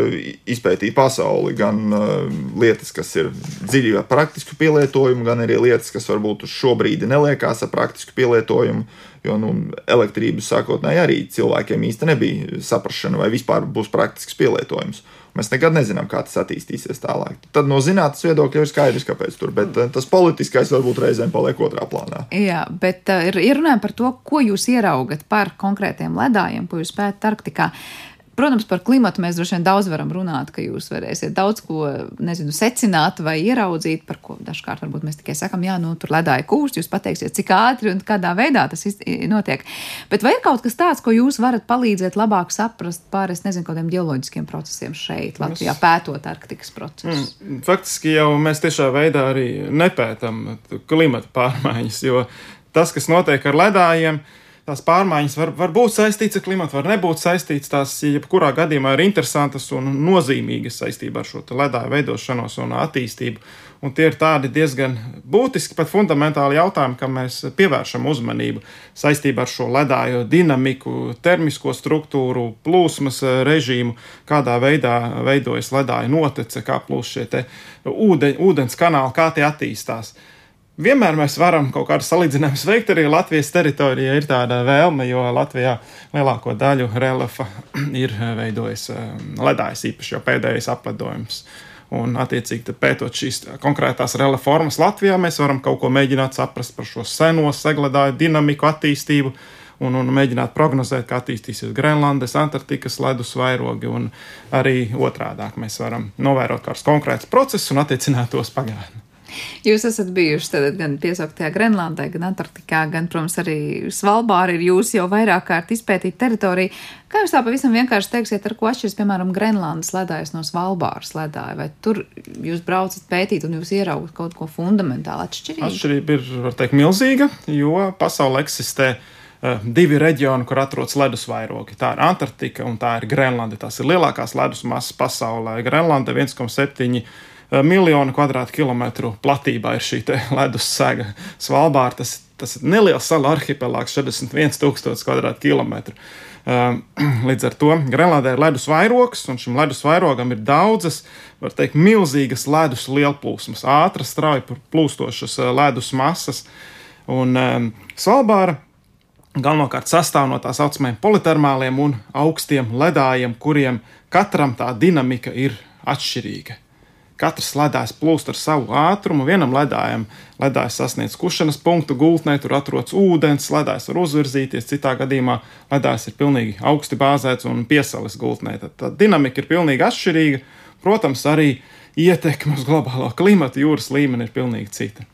izpētīt pasauli, gan uh, lietas, kas ir dziļi ar praktisku pielietojumu, gan arī lietas, kas varbūt uz šo brīdi neliekās ar praktisku pielietojumu. Jo nu, elektrības sākotnēji arī cilvēkiem īstenībā nebija saprāšana, vai vispār būs praktisks pielietojums. Mēs nekad nezinām, kā tas attīstīsies tālāk. Tad no zinātnīs viedokļa ir skaidrs, kāpēc tur, bet eh, tas politiskais varbūt reizēm paliek otrā plānā. Jā, bet uh, ir, ir runājumi par to, ko jūs ieraugat par konkrētiem ledājiem, ko jūs pētat Arktikā. Uh, Protams, par klimatu mēs droši vien daudz varam runāt, ka jūs varēsiet daudz ko, nezinu, secināt vai ieraudzīt, par ko dažkārt varbūt mēs tikai sakam, jā, nu, tur ledāja kūst, jūs pateiksiet, cik ātri un kādā veidā tas notiek. Bet vai ir kaut kas tāds, ko jūs varat palīdzēt labāk saprast par, es nezinu, kādiem ģeoloģiskiem procesiem šeit, Latvijā, pētot Arktikas procesus? Mm, faktiski jau mēs tiešā veidā arī nepētam klimata pārmaiņas, jo tas, kas notiek ar ledājiem, ir tās pārmaiņas var, var būt saistītas ar klimatu, var nebūt saistītas. Tās, jebkurā gadījumā, ir interesantas un nozīmīgas saistībā ar šo ledāju veidošanos un attīstību. Un tie ir tādi diezgan būtiski, pat fundamentāli jautājumi, kam mēs pievēršam uzmanību saistībā ar šo ledāju dinamiku, termisko struktūru, plūsmas režīmu, kādā veidā veidojas ledāja notece, kā plūst šie ūdeņ, ūdens kanāli, kā tie attīstās. Uh, Vienmēr mēs varam kaut kādu salīdzinājumu veikt arī Latvijas teritorijā. Ir tāda vēlme, jo Latvijā lielāko daļu reliefa ir veidojis um, ledājs, īpaši jau pēdējais apledojums. Un, attiecīgi, pētot šīs konkrētās reliefa formas Latvijā, mēs varam kaut ko mēģināt saprast par šo seno segledāju dinamiku, attīstību. Un, un mēģināt prognozēt, kā attīstīsies Grenlandes, Antarktikas ledus vairogi, arī otrādi mēs varam novērot kādus konkrētus procesus un attiecināt tos pagātnē. Jūs esat bijuši tad, gan piesauktajā Grenlandē, gan Antarktikā, gan, protams, arī Svalbāra ir jūs jau vairāk kārt izpētīt teritoriju. Kā jūs tā pavisam vienkārši teiksiet, ar ko atšķiras, piemēram, Grenlandes ledājas no Svalbāras ledāja? Vai tur jūs braucat pētīt un jūs ieraugat kaut ko fundamentāli atšķirīgu? Atšķirība ir, var teikt, milzīga, jo pasaule eksistē uh, divi reģioni, kur atrodas ledus vairogi. Tā ir Antarktika un tā ir Grenlande. Tās ir lielākās ledus masas pasaulē. Grenlande 1,7 Eh, miljonu kvadrātkilometru platībā ir šī ledus sega. Svalbāra tas, tas ir neliels salu arhipelāgs, 41,000 kvadrātkilometru. Um, līdz ar to Grenlandē ir ledus vairogs, un šim ledus vairogam ir daudzas, var teikt, milzīgas ledus lielplūsmas, ātras, strauji plūstošas eh, ledus masas. Un um, Svalbāra galvenokārt sastāv no tā saucamajiem politermāliem un augstiem ledājiem, kuriem katram tā dinamika ir atšķirīga. Katrs ledājs plūst ar savu ātrumu. Vienam ledājam ledājs sasniedz kušanas punktu gultnē, tur atrodas ūdens, ledājs var uzvirzīties. Citā gadījumā ledājs ir pilnīgi augsti bāzēts un piesalis gultnē. Tad tā dinamika ir pilnīgi atšķirīga. Protams, arī ietekme uz globālo klimatu jūras līmeni ir pilnīgi cita.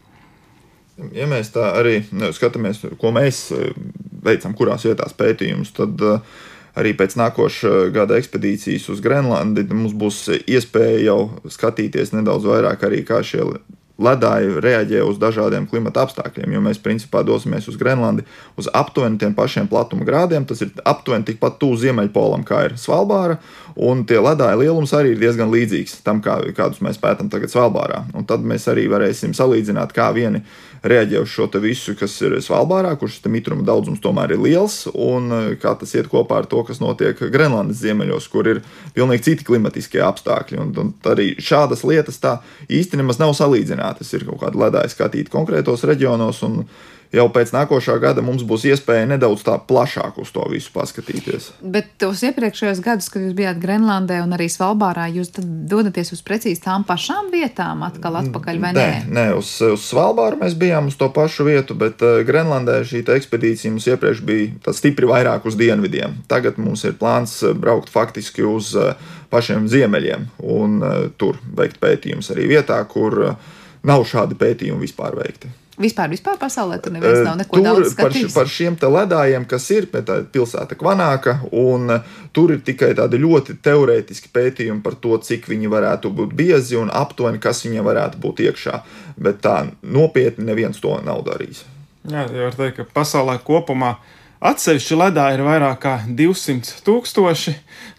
Ja mēs tā arī nu, skatāmies, ko mēs eh, veicam, kurās vietās pētījumus, tad uh, arī pēc nākošā gada ekspedīcijas uz Grenlandi mums būs iespēja jau skatīties nedaudz vairāk arī kā šie ledāji reaģē uz dažādiem klimata apstākļiem. Jo mēs principā dosimies uz Grenlandi uz aptuveni tiem pašiem platuma grādiem. Tas ir aptuveni tikpat tuvu Ziemeļpolam, kā ir Svalbāra. Un tie ledāji lielums arī ir diezgan līdzīgs tam, kā, kādus mēs pētām tagad Svalbārā. Un tad mēs arī varēsim salīdzināt, kā vieni reaģē uz šo visu, kas ir Svalbārā, kurš tam mitruma daudzums tomēr ir liels, un e, kā tas iet kopā ar to, kas notiek Grenlandes ziemeļos, kur ir pilnīgi citi klimatiskie apstākļi. Un, un arī šādas lietas tā nemaz nav salīdzinātas. Ir kaut kāda ledāja skatīta konkrētos reģionos. Un, jau pēc nākošā gada mums būs iespēja nedaudz tā plašāk uz to visu paskatīties. Bet tos iepriekšējos gadus, kad jūs bijāt Grenlandē un arī Svalbārā, jūs dodaties uz precīzi tām pašām vietām, atkal atpakaļ vai nē? Nē, nē uz, uz Svalbāru mēs bijām uz to pašu vietu, bet uh, Grenlandē šī ekspedīcija mums iepriekš bija stipri vairāk uz dienvidiem. Tagad mums ir plāns uh, braukt faktiski uz uh, pašiem ziemeļiem un tur veikt pētījumus arī vietā, kur nav šādi pētījumi vispār veikti. Vispār, vispār pasaulē tur neviens nav neko tur, daudz skatījis. Par, par šiem te ledājiem, kas ir pilsēta Kvanāka, un tur ir tikai tādi ļoti teorētiski pētījumi par to, cik viņi varētu būt biezi un aptuveni, kas viņiem varētu būt iekšā. Bet tā nopietni neviens to nav darījis. Jā, var teikt, ka pasaulē kopumā Atsevišķi ledā ir vairāk kā 200 tūkstoši,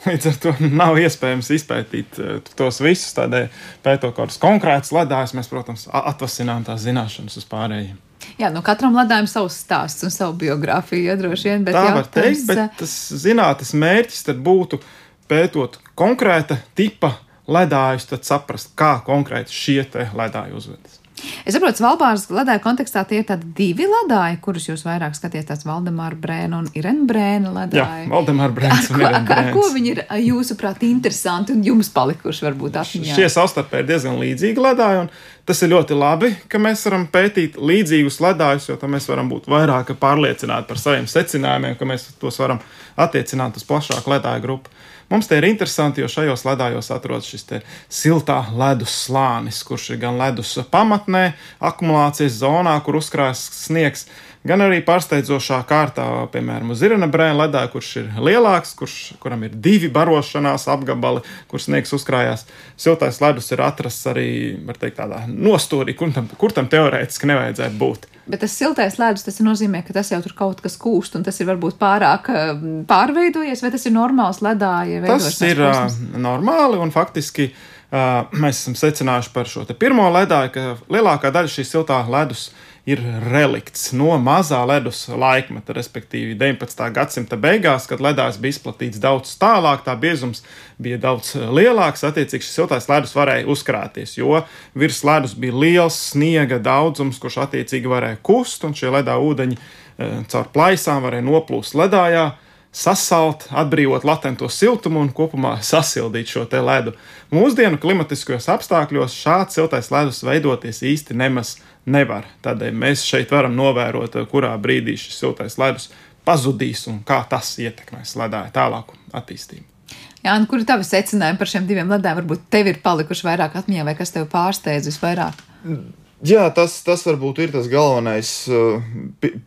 līdz ar to nav iespējams izpētīt eh, tos visus. Tādēļ, pētot kaut kādus konkrētus ledājus, mēs, protams, atvasinām tās zināšanas uz pārējiem. Jā, nu katram ledājam savs stāsts un savu biogrāfiju, ja droši vien. Tā var teikt, bet eh, tas zinātnes mērķis tad būtu pētot konkrēta tipa ledājus, tad saprast, kā konkrēti šie ledāji uzvedas. Es saprotu, Svalbāras ledāja kontekstā tie ir tādi divi ledāji, kurus jūs vairāk skaties, tāds Valdemāra Brēna un Irena Brēna ledāji. Jā, Valdemāra Brēns un Irena Brēns. Ko viņi ir jūsuprāt interesanti un jums palikuši varbūt atmiņā? Šie savstarpēji ir diezgan līdzīgi ledāji, un tas ir ļoti labi, ka mēs varam pētīt līdzīgus ledājus, jo tad mēs varam būt vairāk pārliecināti par saviem secinājumiem, ka mēs tos varam attiecināt uz plašāku ledāju grupu. Mums tie ir interesanti, jo šajos ledājos atrodas šis siltā ledus slānis, kurš ir gan ledus pamatnē, akumulācijas zonā, kur uzkrājas sniegs, gan arī pārsteidzošā kārtā, piemēram, uz Irina brēna ledā, kurš ir lielāks, kurš, kuram ir divi barošanās apgabali, kur sniegs uzkrājās. Siltais ledus ir atrasts arī, var teikt, tādā nostūrī, kur tam, kur tam teorētiski nevajadzētu būt. Bet tas siltais ledus, tas nozīmē, ka tas jau tur kaut kas kūst, un tas ir varbūt pārāk eh, pārveidojies, vai tas ir normāls ledāja? Tas ir uh, normāli, un faktiski uh, mēs esam secinājuši par šo pirmo ledāju, ka lielākā daļa šīs siltā ledus ir ir relikts no mazā ledus laikmeta, respektīvi 19. gadsimta beigās, kad ledājs bija izplatīts daudz tālāk, tā biezums bija daudz lielāks, attiecīgi šis siltais ledus varēja uzkrāties, jo virs ledus bija liels sniega daudzums, kurš attiecīgi varēja kust, un šie ledā ūdeņi eh, caur plaisām varēja noplūst ledājā sasalt, atbrīvot latento siltumu un kopumā sasildīt šo ledu. Mūsdienu klimatiskajos apstākļos šāds siltais ledus veidoties īsti nemaz nevar. Tādēļ mēs šeit varam novērot, kurā brīdī šis siltais ledus pazudīs un kā tas ietekmēs ledāju tālāku attīstību. Jā, un kur ir tavi secinājumi par šiem diviem lediem? Varbūt tev ir palikuši vairāk atmiņā, vai kas tev pārsteidz visvairāk? Jā, tas, tas varbūt ir tas galvenais,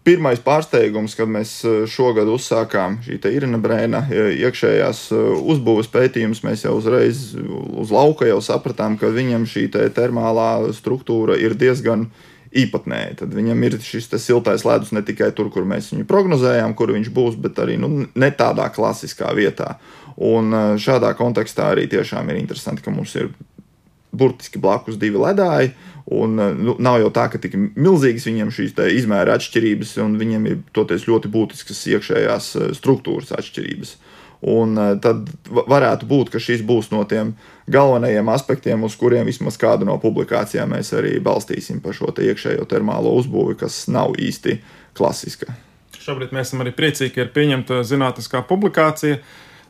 pirmais pārsteigums, kad mēs šogad uzsākām šī Irina Brēna iekšējās uzbūves pētījumus. Mēs jau uzreiz uz lauka jau sapratām, ka viņam šī termālā struktūra ir diezgan īpatnēja. Tad viņam ir šis siltais ledus ne tikai tur, kur mēs viņu prognozējām, kur viņš būs, bet arī nu, ne tādā klasiskā vietā. Un šādā kontekstā arī tiešām ir interesanti, ka mums ir burtiski blakus divi ledāji. Un, nu, nav jau tā, ka tik milzīgas viņiem šīs izmēra atšķirības, un viņiem ir toties ļoti būtiskas iekšējās eh, struktūras atšķirības. Un eh, tad varētu būt, ka šis būs no tiem galvenajiem aspektiem, uz kuriem vismaz kādu no publikācijām mēs arī balstīsim par šo te iekšējo termālo uzbūvi, kas nav īsti klasiska. Šobrīd mēs esam arī priecīgi, ka ir pieņemta zinātniskā publikācija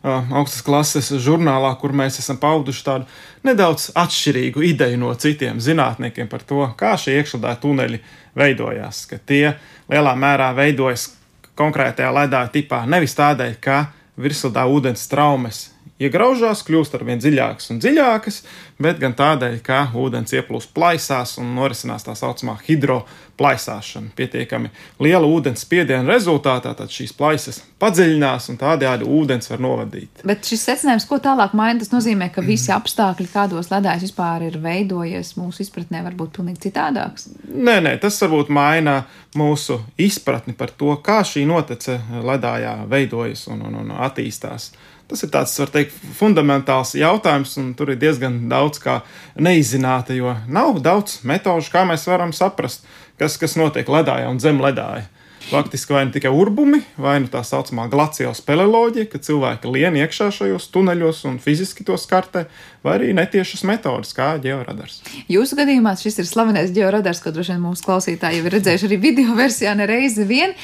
augstas klases žurnālā, kur mēs esam pauduši tādu nedaudz atšķirīgu ideju no citiem zinātniekiem par to, kā šie iekšledā tuneļi veidojās. Ka tie lielā mērā veidojas konkrētajā ledā tipā nevis tādēļ, ka virsledā ūdens traumas iegraužās, kļūst ar vien dziļākas un dziļākas, bet gan tādēļ, ka ūdens ieplūst plaisās un norisinās tā saucamā hidroplaisāšana. Pietiekami liela ūdens spiediena rezultātā šīs plaisas padziļinās un tādējādi ūdens var novadīt. Bet šis secinājums, ko tālāk maina, tas nozīmē, ka visi apstākļi, kādos ledājs vispār ir veidojies, mūsu izpratnē var būt pilnīgi citādāks. Nē, nē, tas varbūt maina mūsu izpratni par to, kā šī notece ledājā veidojas un, un, un attīstās. Tas ir tāds, var teikt, fundamentāls jautājums, un tur ir diezgan daudz kā neizzināta, jo nav daudz metožu, kā mēs varam saprast, kas, kas notiek ledājā un zem ledāja. Faktiski vai nu tikai urbumi, vai nu tā saucamā glaciāla speleoloģija, ka cilvēki lien iekšā šajos tuneļos un fiziski to skartē, vai arī netiešas metodas, kā georadars. Jūsu gadījumā šis ir slavenais georadars, ko droši vien mūsu klausītāji jau ir redzējuši arī video versijā nereizi vien.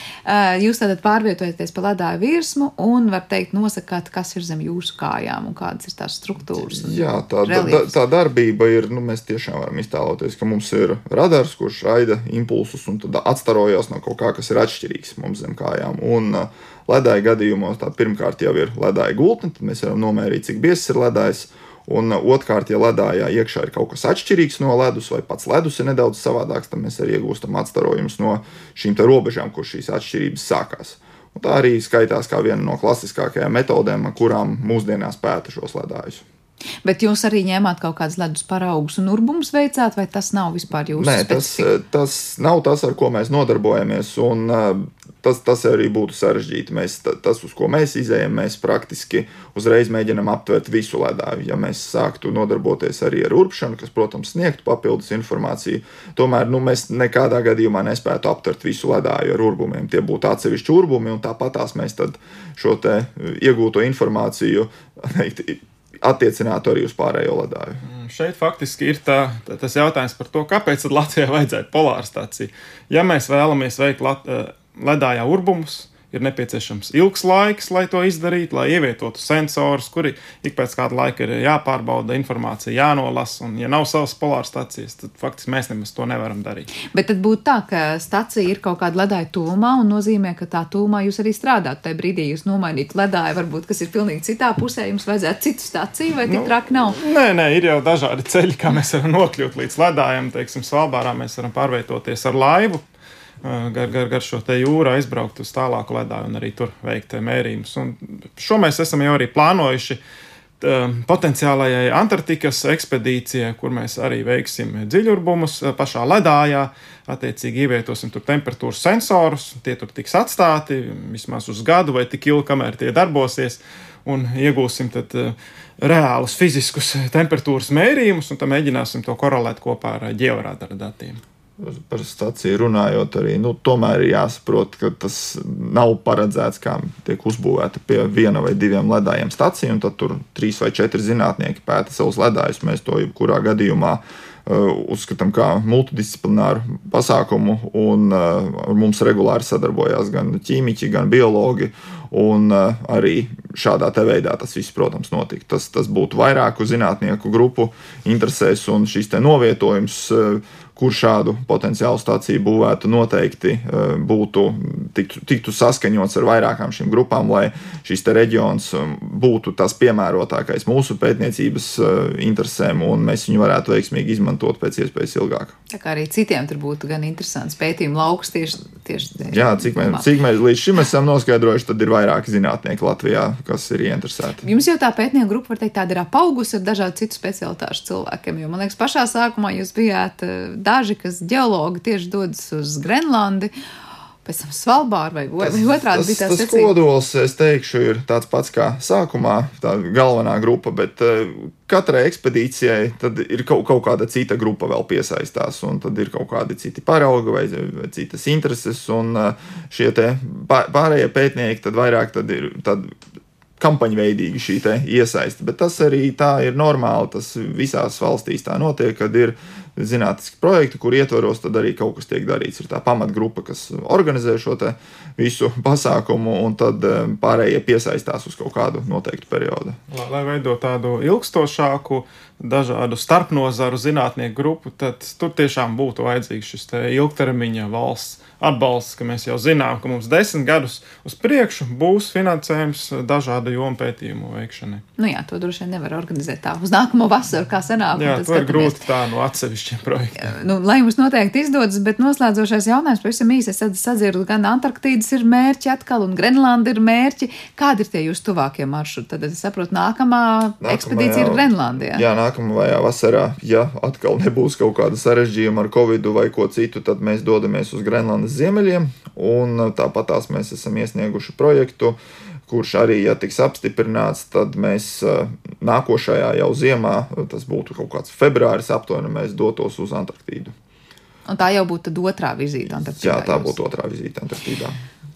Jūs tātad pārvietojaties pa ledāju virsmu un, var teikt, nosakāt, kas ir zem jūsu kājām un kādas ir tās struktūras. Jā, tā, tā, tā darbība ir, nu, mēs tiešām varam iztēloties, ka mums ir radars, kurš raida impulsus un tad atstarojas no kaut kā, kas ir atšķirīgs mums zem kājām. Un, Ledāja gadījumos tā pirmkārt jau ir ledāja gultne, tad mēs varam nomērīt, cik biezs ir ledājs. Un otrkārt, ja ledājā iekšā ir kaut kas atšķirīgs no ledus, vai pats ledus ir nedaudz savādāks, tad mēs arī iegūstam atstarojumus no šīm robežām, kur šīs atšķirības sākās. Un tā arī skaitās kā viena no klasiskākajām metodēm, kurām mūsdienās pēta šos ledājus. Bet jūs arī ņēmāt kaut kādus ledus paraugus un urbumus veicāt, vai tas nav vispār jūsu Nē, tas, tas nav tas, ar ko mēs nodarbojamies. Un, tas, tas arī būtu sarežģīti. Mēs, tas, uz ko mēs izējām, mēs praktiski uzreiz mēģinām aptvert visu ledāju. Ja mēs sāktu nodarboties arī ar urpšanu, kas, protams, sniegtu papildus informāciju, tomēr nu, mēs nekādā gadījumā nespētu aptvert visu ledāju ar urbumiem. Tie būtu atsevišķi urbumi, un tāpatās mēs šo iegūto informāciju attiecinātu arī uz pārējo ledāju. Mm, šeit faktiski ir tā, tā, tas jautājums par to, kāpēc Latvijai vajadzētu polāra stāciju. Ja mēs vēlamies veikt Lat ledājā urbumus, ir nepieciešams ilgs laiks, lai to izdarītu, lai ievietotu sensorus, kuri ik pēc kāda laika ir jāpārbauda, informācija jānolasa. Un, ja nav savas polāras stācijas, tad faktiski mēs nemaz to nevaram darīt. Bet tad būtu tā, ka stacija ir kaut kāda ledāja tūmā un nozīmē, ka tā tūmā jūs arī strādājat. Tajā brīdī jūs nomainītu ledāju, varbūt kas ir pilnīgi citā pusē, jums vajadzētu citu staciju vai tik nu, traki nav. Nē, nē, ir jau dažādi ceļi, kā mēs varam nokļūt līdz ledājam. Teiksim, Svalbārā mēs varam pārvietoties ar laivu gar, gar, gar šo jūru aizbraukt uz tālāku ledāju un arī tur veikt mērījumus. Un šo mēs esam jau arī plānojuši potenciālajai Antarktikas ekspedīcijai, kur mēs arī veiksim dziļurbumus pašā ledājā. Attiecīgi ievietosim tur temperatūras sensorus, tie tur tiks atstāti vismaz uz gadu vai tik ilgi, kamēr tie darbosies, un iegūsim tad reālus fiziskus temperatūras mērījumus, un tad mēģināsim to korelēt kopā ar ģeorādara datiem par stāciju runājot, arī nu, tomēr ir jāsaprot, ka tas nav paredzēts, kā tiek uzbūvēta pie viena vai diviem ledājiem stācija, tad tur trīs vai četri zinātnieki pēta savus ledājus. Mēs to jebkurā gadījumā uh, uzskatām par multidisciplināru pasākumu, un uh, mums regulāri sadarbojās gan ķīmiķi, gan biologi. Un uh, arī šādā veidā tas viss, protams, notika. Tas, tas būtu vairāku zinātnieku grupu interesēs, un šis novietojums uh, kur šādu potenciālu stāciju būvētu, noteikti eh, būtu tiktu, tiktu saskaņots ar vairākām šīm grupām, lai šis reģions um, būtu tas piemērotākais mūsu pētniecības eh, interesēm, un mēs viņu varētu veiksmīgi izmantot pēc iespējas ilgāk. Tā kā arī citiem tur būtu gan interesants pētījuma lauks tieši, tieši Jā, cik mēs, cik mēs līdz šim esam noskaidrojuši, tad ir vairāki zinātnieki Latvijā, kas ir ieinteresēti. Jums jau tā pētnieku grupa, var teikt, tāda ir apaugusi ar dažādu citu specialitāšu cilvēkiem, jo man liekas, pašā sākumā jūs bijāt eh, daži, kas ģeologi tieši dodas uz Grenlandi. Pēc tam Svalbāra vai, vai, vai otrādi bija tas, tas kodols, es teikšu, ir tāds pats kā sākumā, tā galvenā grupa, bet uh, katrai ekspedīcijai ir kaut, kaut kāda cita grupa vēl piesaistās, un tad ir kaut kādi citi paraugi vai, vai citas intereses, un uh, šie pārējie pētnieki tad vairāk tad ir tad kampaņveidīgi šī iesaiste, bet tas arī tā ir normāli, tas visās valstīs tā notiek, kad ir zinātniski projekti, kur ietvaros arī kaut kas tiek darīts. Ir tā pamatgrupa, kas organizē šo visu pasākumu, un tad eh, pārējie piesaistās uz kaut kādu noteiktu periodu. Lai, lai veidotu tādu ilgstošāku, dažādu starpnozaru zinātnieku grupu, tad tur tiešām būtu vajadzīgs šis ilgtermiņa valsts atbalsts, ka mēs jau zinām, ka mums desmit gadus uz priekšu būs finansējums dažādu jomu pētījumu veikšanai. Nu jā, to droši vien nevar organizēt tā uz nākamo vasaru, kā senāk. Jā, to ir grūti tā no atsevišķiem projektiem. Nu, lai mums noteikti izdodas, bet noslēdzošais jautājums pavisam īsi. Es sadzirdu, gan Antarktīdas ir mērķi atkal, un Grenlanda ir mērķi. Kādi ir tie jūsu tuvākie maršruti? Tad es saprotu, nākamā Nākamajā, ekspedīcija ir Grenlandijā. Jā, nākamajā vasarā, ja atkal nebūs kaut kāda sarežģījuma ar Covid vai ko citu, tad mēs dodamies uz Grenlandes ziemeļiem, un tāpat tās mēs esam iesnieguši projektu, kurš arī, ja tiks apstiprināts, tad mēs nākošajā jau ziemā, tas būtu kaut kāds februāris aptuveni, mēs dotos uz Antarktīdu. Un tā jau būtu otrā vizīte Antarktīdā. Jā, tā būtu otrā vizīte Antarktīdā.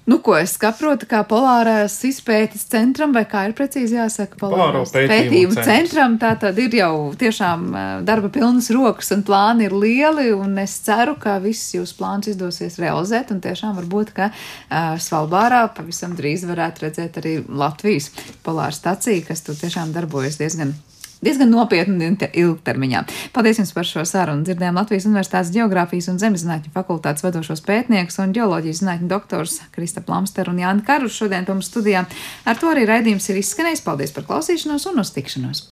Nu, ko es saprotu, kā polārās izpētes centram, vai kā ir precīzi jāsaka, polārās pētījumu centram. centram. Tā tad ir jau tiešām darba pilnas rokas un plāni ir lieli, un es ceru, ka viss jūs plāns izdosies realizēt, un tiešām varbūt, ka uh, Svalbārā pavisam drīz varētu redzēt arī Latvijas polāra staciju, kas tur tiešām darbojas diezgan diezgan nopietni un ilgtermiņā. Paldies jums par šo sarunu. Dzirdējām Latvijas Universitātes Geogrāfijas un Zemeszinātņu fakultātes vadošos pētniekus un ģeoloģijas zinātņu doktors Krista Plamster un Jāni Karus šodien pa mums studijā. Ar to arī raidījums ir izskanējis. Paldies par klausīšanos un uz tikšanos!